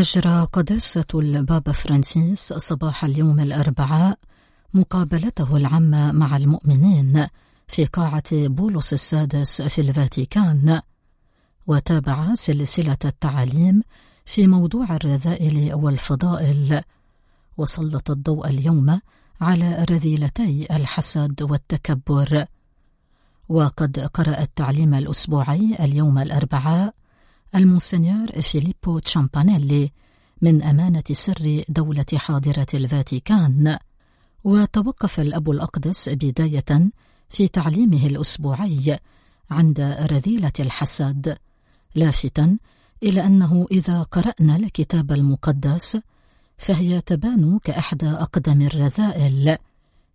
أجرى قداسة البابا فرانسيس صباح اليوم الأربعاء مقابلته العامة مع المؤمنين في قاعة بولس السادس في الفاتيكان وتابع سلسلة التعاليم في موضوع الرذائل والفضائل. وسلط الضوء اليوم على رذيلتي الحسد والتكبر. وقد قرأ التعليم الأسبوعي اليوم الأربعاء المونسنيور فيليبو تشامبانيلي من أمانة سر دولة حاضرة الفاتيكان وتوقف الأب الأقدس بداية في تعليمه الأسبوعي عند رذيلة الحسد لافتا إلى أنه إذا قرأنا الكتاب المقدس فهي تبان كأحدى أقدم الرذائل.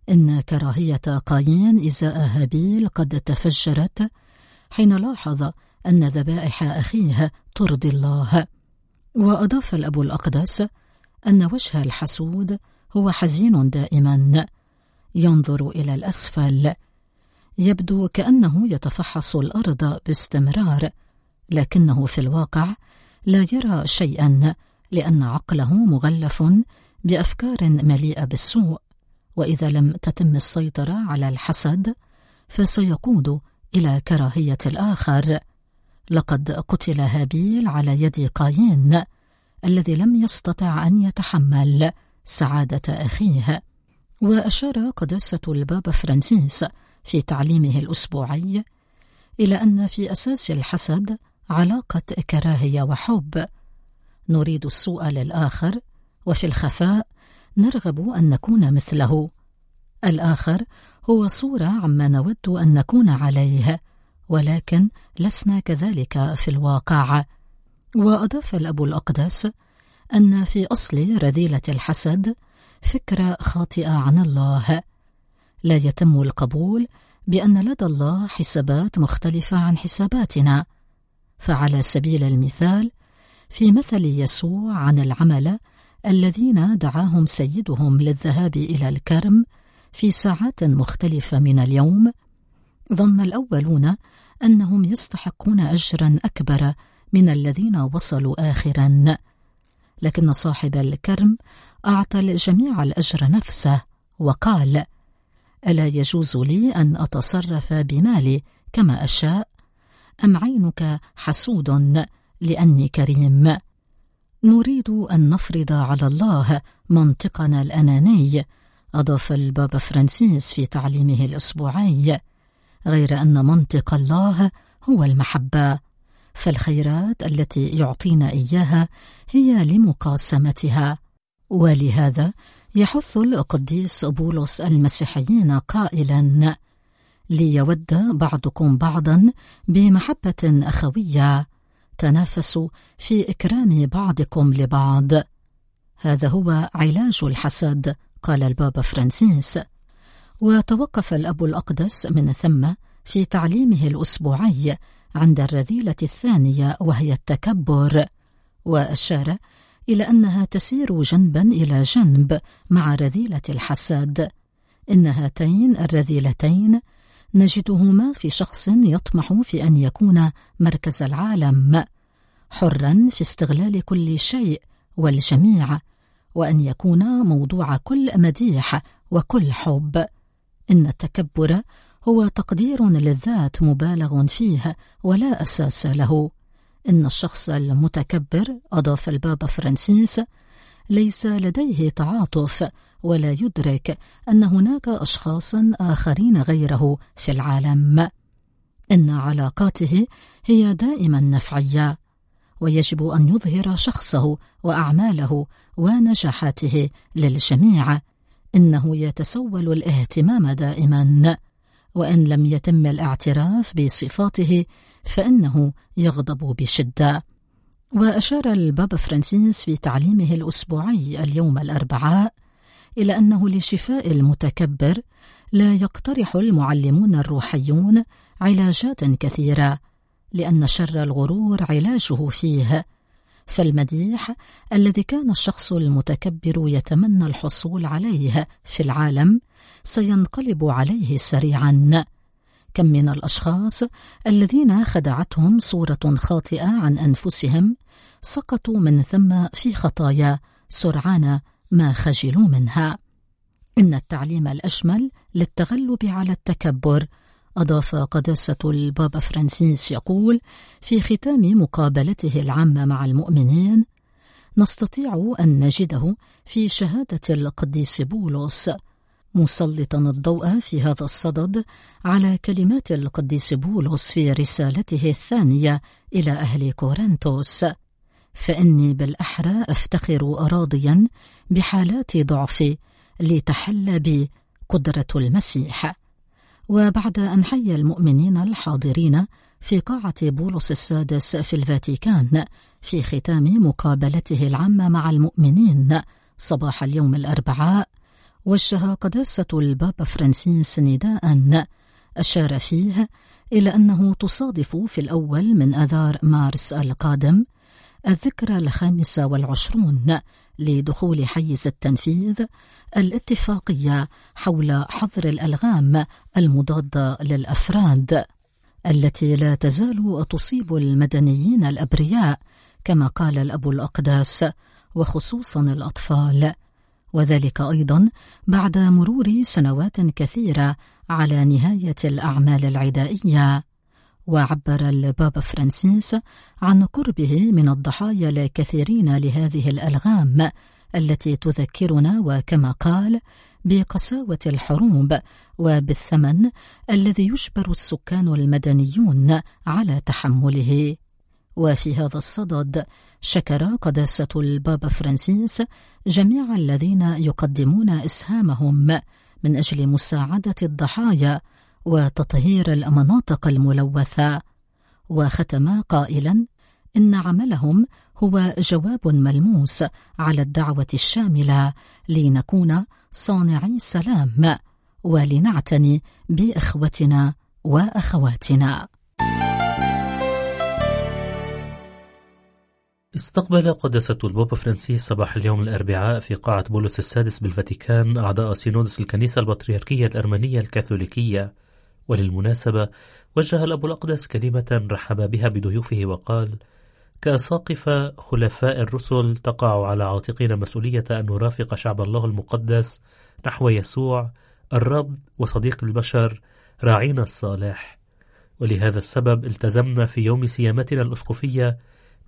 إن كراهية قايين إزاء هابيل قد تفجرت حين لاحظ أن ذبائح أخيه ترضي الله. وأضاف الأب الأقدس أن وجه الحسود هو حزين دائما. ينظر إلى الأسفل. يبدو كأنه يتفحص الأرض باستمرار لكنه في الواقع لا يرى شيئا لأن عقله مغلف بأفكار مليئة بالسوء. وإذا لم تتم السيطرة على الحسد فسيقود إلى كراهية الآخر. لقد قتل هابيل على يد قايين الذي لم يستطع أن يتحمل سعادة أخيه. وأشار قداسة البابا فرانسيس في تعليمه الأسبوعي إلى أن في أساس الحسد علاقة كراهية وحب. نريد السوء للآخر وفي الخفاء نرغب أن نكون مثله. الآخر هو صورة عما نود أن نكون عليه. ولكن لسنا كذلك في الواقع. وأضاف الأب الأقدس أن في أصل رذيلة الحسد فكرة خاطئة عن الله. لا يتم القبول بأن لدى الله حسابات مختلفة عن حساباتنا. فعلى سبيل المثال في مثل يسوع عن العمل الذين دعاهم سيدهم للذهاب إلى الكرم في ساعات مختلفة من اليوم ظن الأولون أنهم يستحقون أجرا أكبر من الذين وصلوا آخرا. لكن صاحب الكرم أعطى الجميع الأجر نفسه وقال ألا يجوز لي أن أتصرف بمالي كما أشاء؟ أم عينك حسود لأني كريم؟ نريد أن نفرض على الله منطقنا الأناني. أضاف البابا فرانسيس في تعليمه الأسبوعي. غير أن منطق الله هو المحبة. فالخيرات التي يعطينا إياها هي لمقاسمتها. ولهذا يحث القديس بولس المسيحيين قائلا ليود بعضكم بعضا بمحبة أخوية. تنافسوا في إكرام بعضكم لبعض. هذا هو علاج الحسد قال البابا فرانسيس. وتوقف الأب الأقدس من ثم في تعليمه الأسبوعي عند الرذيلة الثانية وهي التكبر وأشار إلى أنها تسير جنبا إلى جنب مع رذيلة الحسد إن هاتين الرذيلتين نجدهما في شخص يطمح في أن يكون مركز العالم حرا في استغلال كل شيء والجميع وأن يكون موضوع كل مديح وكل حب. إن التكبر هو تقدير للذات مبالغ فيه ولا أساس له. إن الشخص المتكبر أضاف البابا فرانسيس ليس لديه تعاطف ولا يدرك أن هناك أشخاصا آخرين غيره في العالم. إن علاقاته هي دائما نفعية ويجب أن يظهر شخصه وأعماله ونجاحاته للجميع. إنه يتسول الاهتمام دائما. وإن لم يتم الاعتراف بصفاته فإنه يغضب بشدة. وأشار البابا فرانسيس في تعليمه الأسبوعي اليوم الأربعاء إلى أنه لشفاء المتكبر لا يقترح المعلمون الروحيون علاجات كثيرة لأن شر الغرور علاجه فيه فالمديح الذي كان الشخص المتكبر يتمنى الحصول عليه في العالم سينقلب عليه سريعا. كم من الأشخاص الذين خدعتهم صورة خاطئة عن أنفسهم سقطوا من ثم في خطايا سرعان ما خجلوا منها. إن التعليم الأشمل للتغلب على التكبر أضاف قداسة البابا فرانسيس يقول في ختام مقابلته العامة مع المؤمنين نستطيع أن نجده في شهادة القديس بولس مسلطا الضوء في هذا الصدد على كلمات القديس بولس في رسالته الثانية إلى أهل كورنثوس. فإني بالأحرى أفتخر راضيا بحالات ضعفي لتحل بي قدرة المسيح. وبعد أن حي المؤمنين الحاضرين في قاعة بولس السادس في الفاتيكان في ختام مقابلته العامة مع المؤمنين صباح اليوم الأربعاء وجه قداسة البابا فرانسيس نداء أشار فيه إلى أنه تصادف في الأول من أذار مارس القادم الذكرى الخامسة والعشرون لدخول حيز التنفيذ الاتفاقية حول حظر الألغام المضادة للأفراد التي لا تزال تصيب المدنيين الأبرياء كما قال الأب الأقداس وخصوصا الأطفال. وذلك أيضا بعد مرور سنوات كثيرة على نهاية الأعمال العدائية. وعبر البابا فرانسيس عن قربه من الضحايا الكثيرين لهذه الألغام التي تذكرنا وكما قال بقساوة الحروب وبالثمن الذي يجبر السكان المدنيون على تحمله. وفي هذا الصدد شكر قداسة البابا فرانسيس جميع الذين يقدمون إسهامهم من أجل مساعدة الضحايا وتطهير المناطق الملوثة. وختم قائلا إن عملهم هو جواب ملموس على الدعوة الشاملة لنكون صانعي سلام ولنعتني بإخوتنا وأخواتنا. استقبل قداسة البابا فرانسيس صباح اليوم الأربعاء في قاعة بولس السادس بالفاتيكان أعضاء سينودس الكنيسة البطريركية الأرمنية الكاثوليكية. وللمناسبة وجه الأب الأقدس كلمة رحب بها بضيوفه وقال كأساقفة خلفاء الرسل تقع على عاتقنا مسؤولية أن نرافق شعب الله المقدس نحو يسوع الرب وصديق البشر راعينا الصالح. ولهذا السبب التزمنا في يوم سيامتنا الأسقفية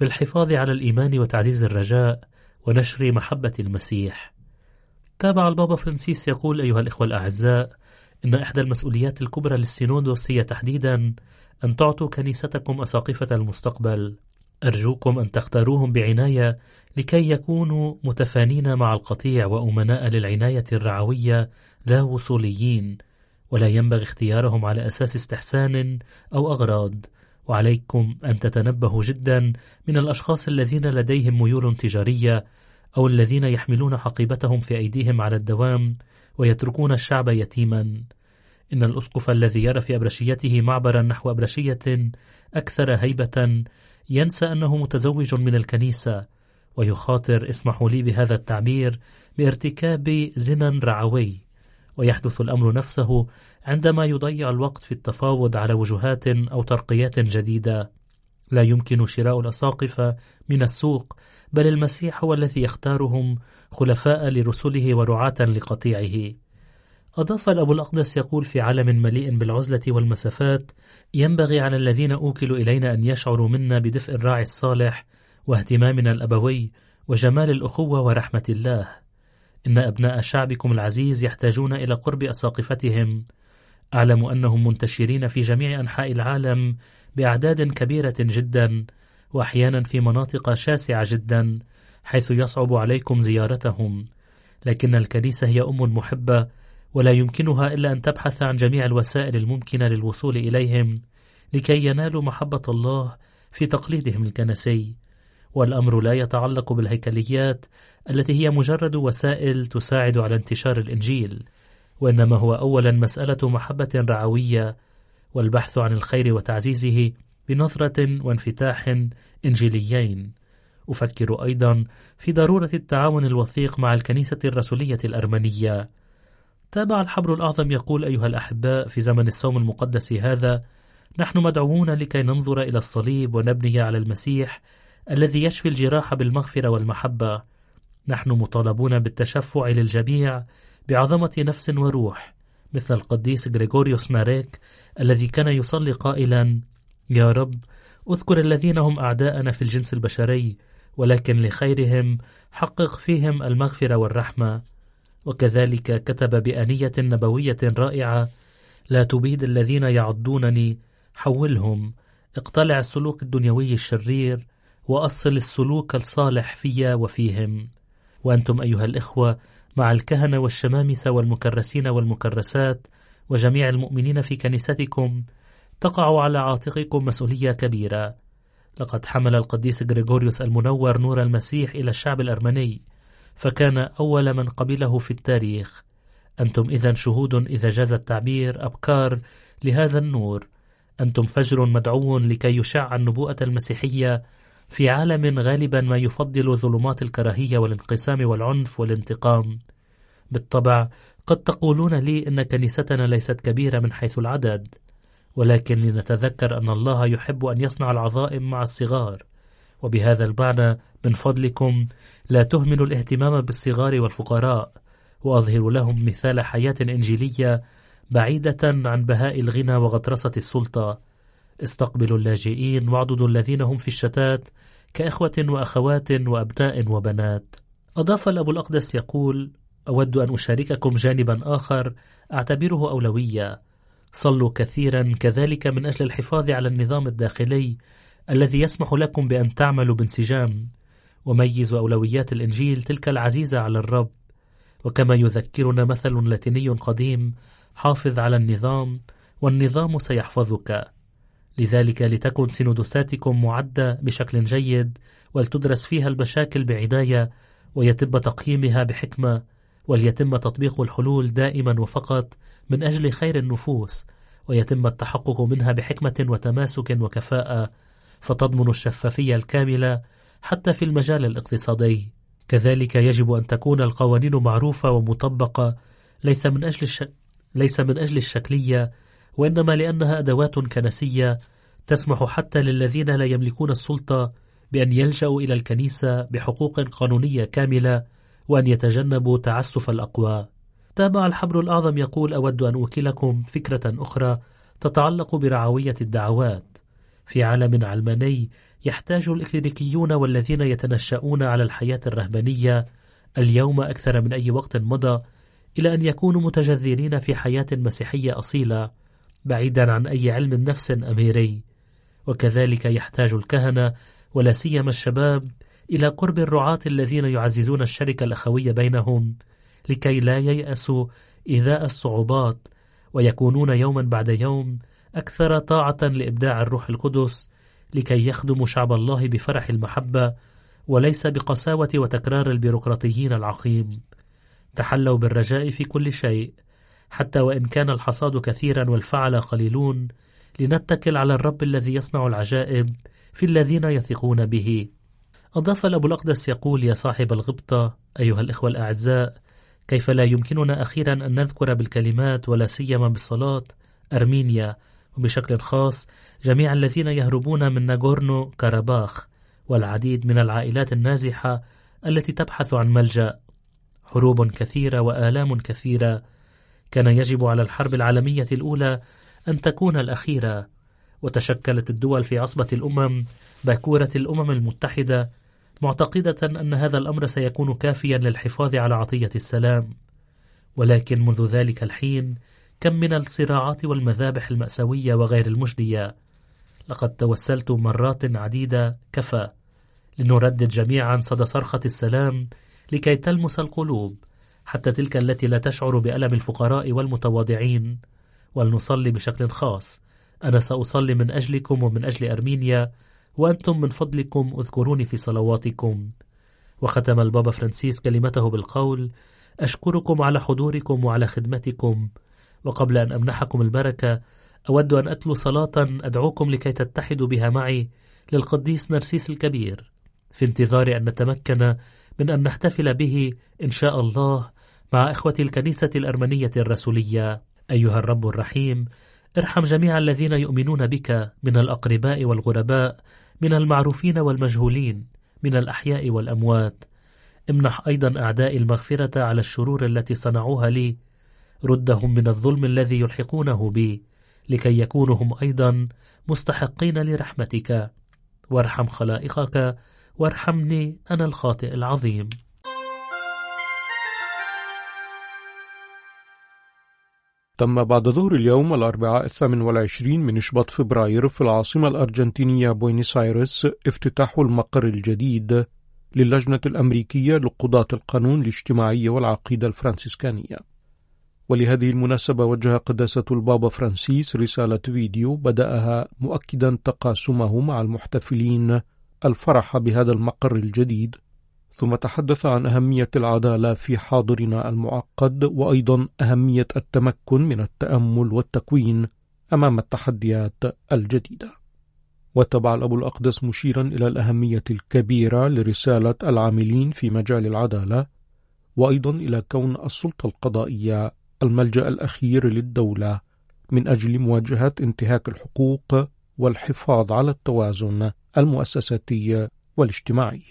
بالحفاظ على الإيمان وتعزيز الرجاء ونشر محبة المسيح. تابع البابا فرانسيس يقول أيها الإخوة الأعزاء إن إحدى المسؤوليات الكبرى للسينودوس هي تحديدا أن تعطوا كنيستكم أساقفة المستقبل. أرجوكم أن تختاروهم بعناية لكي يكونوا متفانين مع القطيع وأمناء للعناية الرعوية لا وصوليين ولا ينبغي اختيارهم على أساس استحسان أو أغراض. وعليكم أن تتنبهوا جدا من الأشخاص الذين لديهم ميول تجارية أو الذين يحملون حقيبتهم في أيديهم على الدوام ويتركون الشعب يتيما. إن الأسقف الذي يرى في أبرشيته معبرا نحو أبرشية أكثر هيبة ينسى أنه متزوج من الكنيسة ويخاطر اسمحوا لي بهذا التعبير بارتكاب زنا رعوي ويحدث الأمر نفسه عندما يضيع الوقت في التفاوض على وجهات أو ترقيات جديدة. لا يمكن شراء الأساقفة من السوق بل المسيح هو الذي يختارهم خلفاء لرسله ورعاة لقطيعه. أضاف الأبو الأقدس يقول في عالم مليء بالعزلة والمسافات ينبغي على الذين أوكلوا إلينا أن يشعروا منا بدفء الراعي الصالح واهتمامنا الأبوي وجمال الأخوة ورحمة الله. إن أبناء شعبكم العزيز يحتاجون إلى قرب أساقفتهم. أعلم أنهم منتشرين في جميع أنحاء العالم بأعداد كبيرة جدا وأحيانا في مناطق شاسعة جدا حيث يصعب عليكم زيارتهم. لكن الكنيسة هي أم محبة ولا يمكنها إلا أن تبحث عن جميع الوسائل الممكنة للوصول إليهم لكي ينالوا محبة الله في تقليدهم الكنسي. والأمر لا يتعلق بالهيكليات التي هي مجرد وسائل تساعد على انتشار الإنجيل وإنما هو أولا مسألة محبة رعوية والبحث عن الخير وتعزيزه بنظرة وانفتاح إنجيليين. أفكر أيضا في ضرورة التعاون الوثيق مع الكنيسة الرسولية الأرمنية. تابع الحبر الأعظم يقول أيها الأحباء في زمن الصوم المقدس هذا نحن مدعوون لكي ننظر إلى الصليب ونبني على المسيح الذي يشفي الجراح بالمغفرة والمحبة. نحن مطالبون بالتشفع للجميع بعظمة نفس وروح مثل القديس غريغوريوس ناريك الذي كان يصلي قائلا يا رب اذكر الذين هم أعداءنا في الجنس البشري ولكن لخيرهم حقق فيهم المغفرة والرحمة. وكذلك كتب بأنية نبوية رائعة لا تبيد الذين يعضونني حولهم اقتلع السلوك الدنيوي الشرير وأصل السلوك الصالح في وفيهم. وأنتم أيها الإخوة مع الكهنة والشمامسة والمكرسين والمكرسات وجميع المؤمنين في كنيستكم تقع على عاتقكم مسؤولية كبيرة. لقد حمل القديس غريغوريوس المنور نور المسيح إلى الشعب الأرمني فكان أول من قبله في التاريخ. أنتم إذا شهود إذا جاز التعبير أبكار لهذا النور. أنتم فجر مدعو لكي يشع النبوءة المسيحية في عالم غالبا ما يفضل ظلمات الكراهية والانقسام والعنف والانتقام. بالطبع قد تقولون لي إن كنيستنا ليست كبيرة من حيث العدد. ولكن لنتذكر أن الله يحب أن يصنع العظائم مع الصغار. وبهذا المعنى من فضلكم لا تهملوا الاهتمام بالصغار والفقراء وأظهروا لهم مثال حياة إنجيلية بعيدة عن بهاء الغنى وغطرسة السلطة. استقبلوا اللاجئين واعضدوا الذين هم في الشتات كإخوة وأخوات وأبناء وبنات. أضاف الأب الأقدس يقول أود أن أشارككم جانبا آخر أعتبره أولوية. صلوا كثيرا كذلك من أجل الحفاظ على النظام الداخلي الذي يسمح لكم بأن تعملوا بانسجام. وميزوا أولويات الإنجيل تلك العزيزة على الرب. وكما يذكرنا مثل لاتيني قديم حافظ على النظام والنظام سيحفظك. لذلك لتكن سينودوساتكم معدة بشكل جيد ولتدرس فيها المشاكل بعناية ويتم تقييمها بحكمة وليتم تطبيق الحلول دائما وفقط من أجل خير النفوس ويتم التحقق منها بحكمة وتماسك وكفاءة فتضمن الشفافية الكاملة حتى في المجال الاقتصادي كذلك يجب أن تكون القوانين معروفة ومطبقة ليس من أجل الش... ليس من أجل الشكلية وإنما لأنها أدوات كنسية تسمح حتى للذين لا يملكون السلطة بأن يلجأوا إلى الكنيسة بحقوق قانونية كاملة وأن يتجنبوا تعسف الأقوى. تابع الحبر الأعظم يقول أود أن أوكلكم فكرة أخرى تتعلق برعوية الدعوات. في عالم علماني يحتاج الإكلينيكيون والذين يتنشأون على الحياة الرهبانية اليوم أكثر من أي وقت مضى إلى أن يكونوا متجذرين في حياة مسيحية أصيلة بعيدا عن أي علم نفس أميري وكذلك يحتاج الكهنة ولا سيما الشباب إلى قرب الرعاة الذين يعززون الشركة الأخوية بينهم لكي لا ييأسوا إيذاء الصعوبات ويكونون يوما بعد يوم أكثر طاعة لإبداع الروح القدس لكي يخدموا شعب الله بفرح المحبة وليس بقساوة وتكرار البيروقراطيين العقيم. تحلوا بالرجاء في كل شيء حتى وإن كان الحصاد كثيرا والفعل قليلون لنتكل على الرب الذي يصنع العجائب في الذين يثقون به. أضاف الأبو الأقدس يقول يا صاحب الغبطة أيها الإخوة الأعزاء كيف لا يمكننا أخيرا أن نذكر بالكلمات ولا سيما بالصلاة؟ أرمينيا. وبشكل خاص جميع الذين يهربون من ناغورنو كاراباخ والعديد من العائلات النازحة التي تبحث عن ملجأ. حروب كثيرة وآلام كثيرة. كان يجب على الحرب العالمية الأولى أن تكون الأخيرة. وتشكلت الدول في عصبة الأمم باكورة الأمم المتحدة معتقدة أن هذا الأمر سيكون كافيا للحفاظ على عطية السلام. ولكن منذ ذلك الحين كم من الصراعات والمذابح المأساوية وغير المجدية. لقد توسلت مرات عديدة كفى لنردد جميعا صدى صرخة السلام لكي تلمس القلوب حتى تلك التي لا تشعر بألم الفقراء والمتواضعين. ولنصلي بشكل خاص. أنا سأصلي من أجلكم ومن أجل أرمينيا. وأنتم من فضلكم اذكروني في صلواتكم. وختم البابا فرانسيس كلمته بالقول أشكركم على حضوركم وعلى خدمتكم. وقبل أن أمنحكم البركة أود أن أتلو صلاة أدعوكم لكي تتحدوا بها معي للقديس نرسيس الكبير في انتظار أن نتمكن من أن نحتفل به إن شاء الله مع إخوة الكنيسة الأرمنية الرسولية. أيها الرب الرحيم ارحم جميع الذين يؤمنون بك من الأقرباء والغرباء من المعروفين والمجهولين من الأحياء والأموات. امنح أيضا أعداء المغفرة على الشرور التي صنعوها لي. ردهم من الظلم الذي يلحقونه بي لكي يكونوا هم أيضا مستحقين لرحمتك. وارحم خلائقك وارحمني أنا الخاطئ العظيم. تم بعد ظهر اليوم الأربعاء الثامن والعشرين من شباط فبراير في العاصمة الأرجنتينية بوينيس آيرس افتتاح المقر الجديد للجنة الأمريكية لقضاة القانون الاجتماعي والعقيدة الفرنسيسكانية. ولهذه المناسبة وجه قداسة البابا فرانسيس رسالة فيديو بدأها مؤكدا تقاسمه مع المحتفلين الفرح بهذا المقر الجديد. ثم تحدث عن أهمية العدالة في حاضرنا المعقد وأيضا أهمية التمكن من التأمل والتكوين أمام التحديات الجديدة. وتبع الأب الأقدس مشيرا إلى الأهمية الكبيرة لرسالة العاملين في مجال العدالة وأيضا إلى كون السلطة القضائية الملجأ الأخير للدولة من أجل مواجهة انتهاك الحقوق والحفاظ على التوازن المؤسساتي والاجتماعي.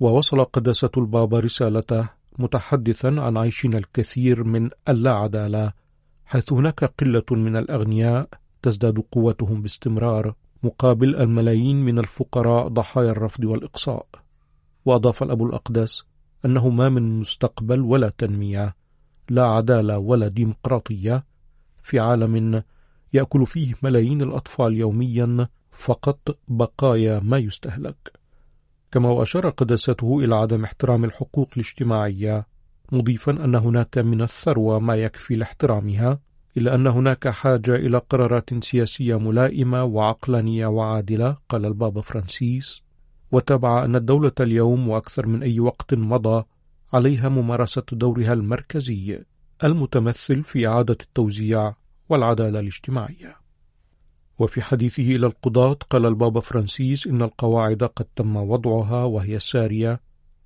ووصل قداسة البابا رسالته متحدثا عن عيشنا الكثير من اللا عدالة حيث هناك قلة من الأغنياء تزداد قوتهم باستمرار مقابل الملايين من الفقراء ضحايا الرفض والإقصاء. وأضاف الأب الأقدس أنه ما من مستقبل ولا تنمية لا عدالة ولا ديمقراطية في عالم يأكل فيه ملايين الأطفال يوميا فقط بقايا ما يستهلك. كما وأشار قداسته إلى عدم احترام الحقوق الاجتماعية مضيفا أن هناك من الثروة ما يكفي لاحترامها إلا أن هناك حاجة إلى قرارات سياسية ملائمة وعقلانية وعادلة قال البابا فرانسيس. وتابع أن الدولة اليوم وأكثر من أي وقت مضى عليها ممارسة دورها المركزي المتمثل في إعادة التوزيع والعدالة الاجتماعية. وفي حديثه إلى القضاة قال البابا فرانسيس إن القواعد قد تم وضعها وهي سارية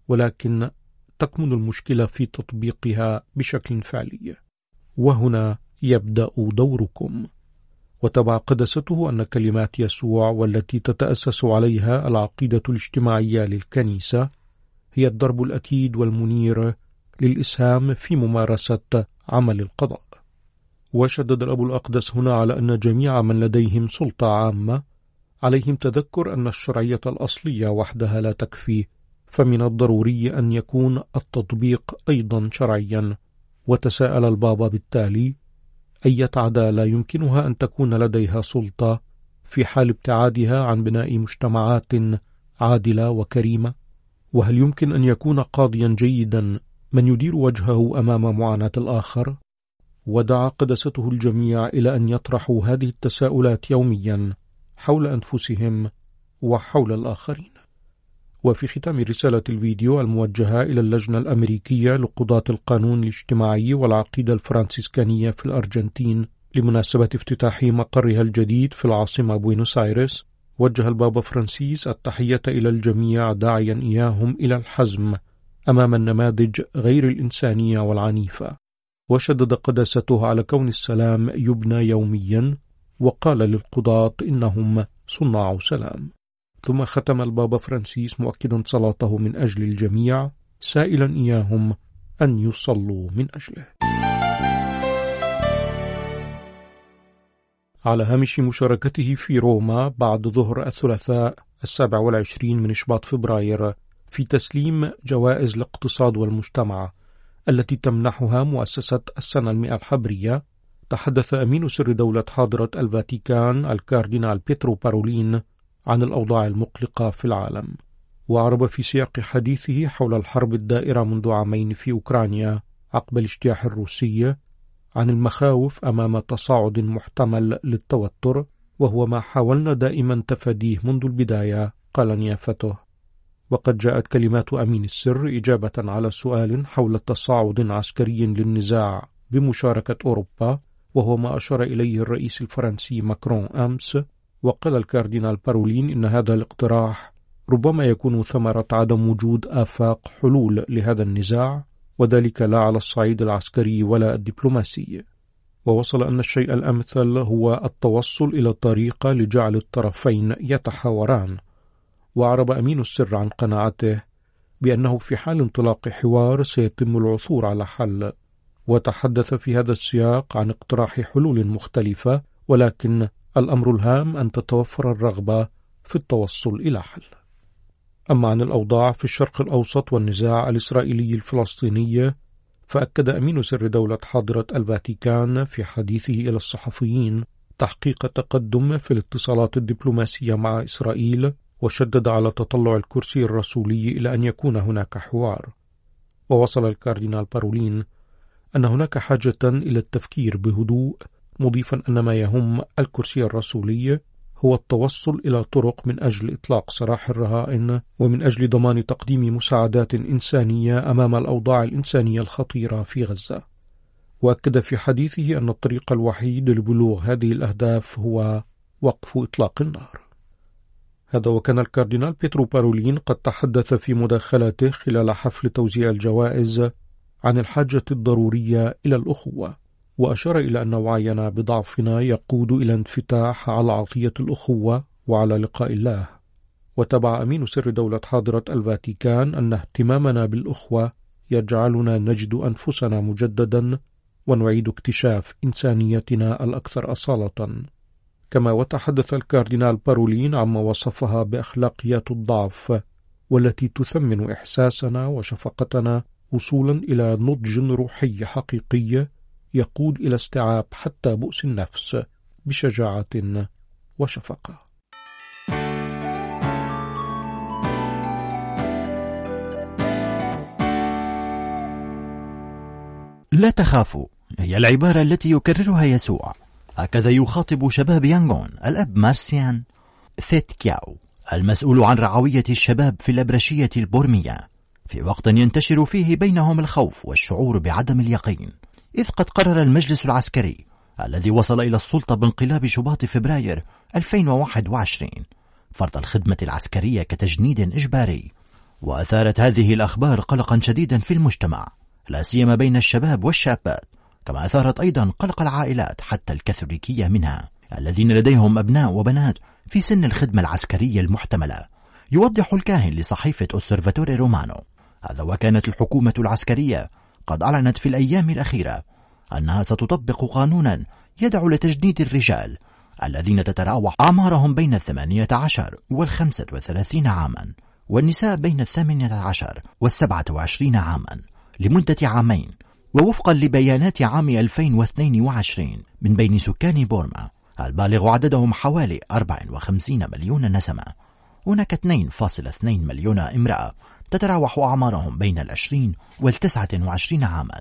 ولكن تكمن المشكلة في تطبيقها بشكل فعلي. وهنا يبدأ دوركم. وتبع قدسته أن كلمات يسوع والتي تتأسس عليها العقيدة الاجتماعية للكنيسة هي الضرب الأكيد والمنير للإسهام في ممارسة عمل القضاء. وشدد الأب الأقدس هنا على أن جميع من لديهم سلطة عامة عليهم تذكر أن الشرعية الأصلية وحدها لا تكفي فمن الضروري أن يكون التطبيق أيضا شرعيا. وتساءل البابا بالتالي أية عدالة يمكنها أن تكون لديها سلطة في حال ابتعادها عن بناء مجتمعات عادلة وكريمة؟ وهل يمكن أن يكون قاضيا جيدا من يدير وجهه أمام معاناة الآخر؟ ودعا قدسته الجميع إلى أن يطرحوا هذه التساؤلات يوميا حول أنفسهم وحول الآخرين. وفي ختام رسالة الفيديو الموجهة إلى اللجنة الأمريكية لقضاة القانون الاجتماعي والعقيدة الفرنسيسكانية في الأرجنتين لمناسبة افتتاح مقرها الجديد في العاصمة بوينوس آيرس وجه البابا فرانسيس التحية إلى الجميع داعيا إياهم إلى الحزم أمام النماذج غير الإنسانية والعنيفة. وشدد قداسته على كون السلام يبنى يوميا وقال للقضاة إنهم صناع سلام. ثم ختم البابا فرانسيس مؤكدا صلاته من أجل الجميع سائلا إياهم أن يصلوا من أجله. على هامش مشاركته في روما بعد ظهر الثلاثاء السابع والعشرين من شباط فبراير في تسليم جوائز الاقتصاد والمجتمع التي تمنحها مؤسسة السنة المئة الحبرية تحدث أمين سر دولة حاضرة الفاتيكان الكاردينال بيترو بارولين عن الأوضاع المقلقة في العالم. وأعرب في سياق حديثه حول الحرب الدائرة منذ عامين في أوكرانيا عقب الاجتياح الروسي عن المخاوف أمام تصاعد محتمل للتوتر وهو ما حاولنا دائما تفاديه منذ البداية قال نيافته. وقد جاءت كلمات أمين السر إجابة على سؤال حول تصاعد عسكري للنزاع بمشاركة أوروبا وهو ما أشار إليه الرئيس الفرنسي ماكرون أمس وقال الكاردينال بارولين إن هذا الاقتراح ربما يكون ثمرة عدم وجود آفاق حلول لهذا النزاع وذلك لا على الصعيد العسكري ولا الدبلوماسي. ووصل أن الشيء الأمثل هو التوصل إلى طريقة لجعل الطرفين يتحاوران. وأعرب أمين السر عن قناعته بأنه في حال انطلاق حوار سيتم العثور على حل. وتحدث في هذا السياق عن اقتراح حلول مختلفة ولكن الأمر الهام أن تتوفر الرغبة في التوصل إلى حل. أما عن الأوضاع في الشرق الأوسط والنزاع الإسرائيلي الفلسطيني فأكد أمين سر دولة حاضرة الفاتيكان في حديثه إلى الصحفيين تحقيق تقدم في الاتصالات الدبلوماسية مع إسرائيل وشدد على تطلع الكرسي الرسولي إلى أن يكون هناك حوار ووصل الكاردينال بارولين أن هناك حاجة إلى التفكير بهدوء مضيفا أن ما يهم الكرسي الرسولي هو التوصل إلى طرق من أجل إطلاق سراح الرهائن ومن أجل ضمان تقديم مساعدات إنسانية أمام الأوضاع الإنسانية الخطيرة في غزة. وأكد في حديثه أن الطريق الوحيد لبلوغ هذه الأهداف هو وقف إطلاق النار. هذا وكان الكاردينال بيترو بارولين قد تحدث في مداخلته خلال حفل توزيع الجوائز عن الحاجة الضرورية إلى الأخوة وأشار إلى أن وعينا بضعفنا يقود إلى انفتاح على عطية الأخوة وعلى لقاء الله. وتبع أمين سر دولة حاضرة الفاتيكان أن اهتمامنا بالأخوة يجعلنا نجد أنفسنا مجددا ونعيد اكتشاف إنسانيتنا الأكثر أصالة. كما وتحدث الكاردينال بارولين عما وصفها بأخلاقيات الضعف والتي تثمن إحساسنا وشفقتنا وصولا إلى نضج روحي حقيقي يقود إلى استيعاب حتى بؤس النفس بشجاعة وشفقة. لا تخافوا هي العبارة التي يكررها يسوع هكذا يخاطب شباب يانغون الأب مارسيان ثيت كياو المسؤول عن رعوية الشباب في الأبرشية البورمية. في وقت ينتشر فيه بينهم الخوف والشعور بعدم اليقين. إذ قد قرر المجلس العسكري الذي وصل إلى السلطة بانقلاب شباط فبراير 2021 فرض الخدمة العسكرية كتجنيد إجباري. وأثارت هذه الأخبار قلقا شديدا في المجتمع. لا سيما بين الشباب والشابات. كما أثارت أيضا قلق العائلات حتى الكاثوليكية منها الذين لديهم أبناء وبنات في سن الخدمة العسكرية المحتملة يوضح الكاهن لصحيفة أوسرفاتوري رومانو. هذا وكانت الحكومة العسكرية قد أعلنت في الأيام الأخيرة أنها ستطبق قانونا يدعو لتجنيد الرجال الذين تتراوح أعمارهم بين الثمانية عشر والخمسة وثلاثين عاما والنساء بين الثامنة عشر والسبعة وعشرين عاما لمدة عامين. ووفقا لبيانات عام 2022 من بين سكان بورما البالغ عددهم حوالي 54 مليون نسمة. هناك 2.2 مليون امرأة تتراوح أعمارهم بين العشرين والتسعة وعشرين عاما.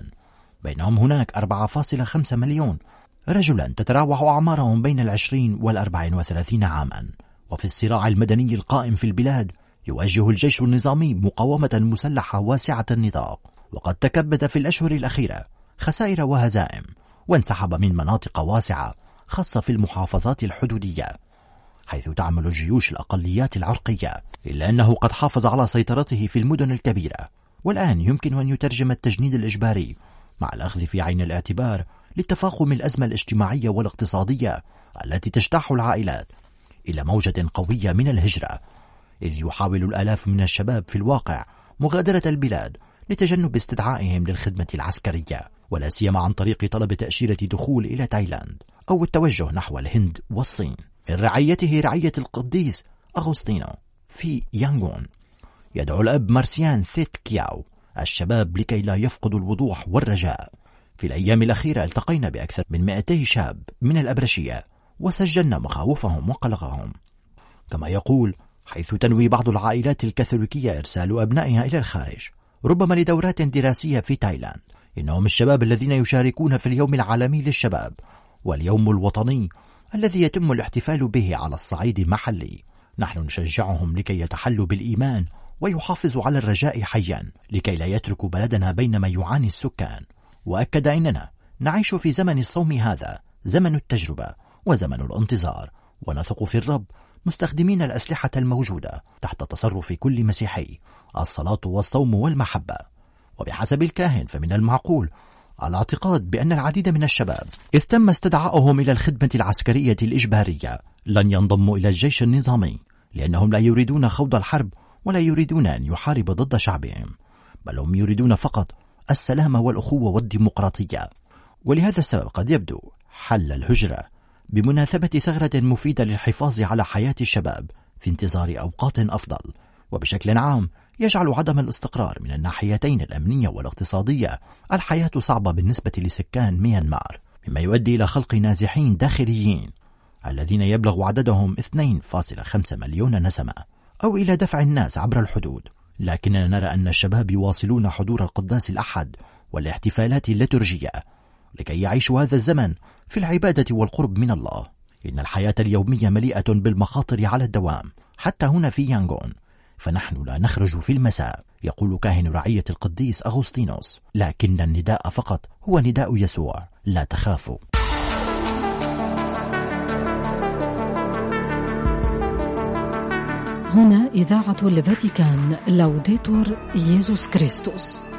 بينهم هناك 4.5 مليون رجلا تتراوح أعمارهم بين العشرين والأربع وثلاثين عاما. وفي الصراع المدني القائم في البلاد يواجه الجيش النظامي مقاومة مسلحة واسعة النطاق. وقد تكبد في الأشهر الأخيرة خسائر وهزائم وانسحب من مناطق واسعة خاصة في المحافظات الحدودية حيث تعمل جيوش الأقليات العرقية إلا أنه قد حافظ على سيطرته في المدن الكبيرة. والآن يمكن أن يترجم التجنيد الإجباري مع الأخذ في عين الاعتبار لتفاقم الأزمة الاجتماعية والاقتصادية التي تجتاح العائلات إلى موجة قوية من الهجرة إذ يحاول الآلاف من الشباب في الواقع مغادرة البلاد لتجنب استدعائهم للخدمة العسكرية ولا سيما عن طريق طلب تأشيرة دخول إلى تايلاند أو التوجه نحو الهند والصين. من رعيته رعية القديس أغسطينو في يانغون. يدعو الأب مارسيان ثيت كياو الشباب لكي لا يفقدوا الوضوح والرجاء. في الأيام الأخيرة التقينا بأكثر من 200 شاب من الأبرشية وسجلنا مخاوفهم وقلقهم. كما يقول حيث تنوي بعض العائلات الكاثوليكية إرسال أبنائها إلى الخارج ربما لدورات دراسية في تايلاند. إنهم الشباب الذين يشاركون في اليوم العالمي للشباب واليوم الوطني الذي يتم الاحتفال به على الصعيد المحلي. نحن نشجعهم لكي يتحلوا بالإيمان ويحافظوا على الرجاء حيا لكي لا يتركوا بلدنا بينما يعاني السكان. وأكد أننا نعيش في زمن الصوم هذا زمن التجربة وزمن الانتظار. ونثق في الرب مستخدمين الأسلحة الموجودة تحت تصرف كل مسيحي. الصلاة والصوم والمحبة. وبحسب الكاهن فمن المعقول الاعتقاد بأن العديد من الشباب إذ تم استدعائهم إلى الخدمة العسكرية الإجبارية لن ينضموا إلى الجيش النظامي لأنهم لا يريدون خوض الحرب ولا يريدون أن يحارب ضد شعبهم بل هم يريدون فقط السلام والأخوة والديمقراطية. ولهذا السبب قد يبدو حل الهجرة بمناسبة ثغرة مفيدة للحفاظ على حياة الشباب في انتظار أوقات أفضل. وبشكل عام يجعل عدم الاستقرار من الناحيتين الأمنية والاقتصادية الحياة صعبة بالنسبة لسكان ميانمار مما يؤدي إلى خلق نازحين داخليين الذين يبلغ عددهم 2.5 مليون نسمة أو إلى دفع الناس عبر الحدود. لكننا نرى أن الشباب يواصلون حضور القداس الأحد والاحتفالات الليتورجية لكي يعيشوا هذا الزمن في العبادة والقرب من الله. إن الحياة اليومية مليئة بالمخاطر على الدوام حتى هنا في يانغون. فنحن لا نخرج في المساء يقول كاهن رعية القديس أغسطينوس. لكن النداء فقط هو نداء يسوع لا تخافوا. هنا إذاعة الفاتيكان لوديتور ييسوس كريستوس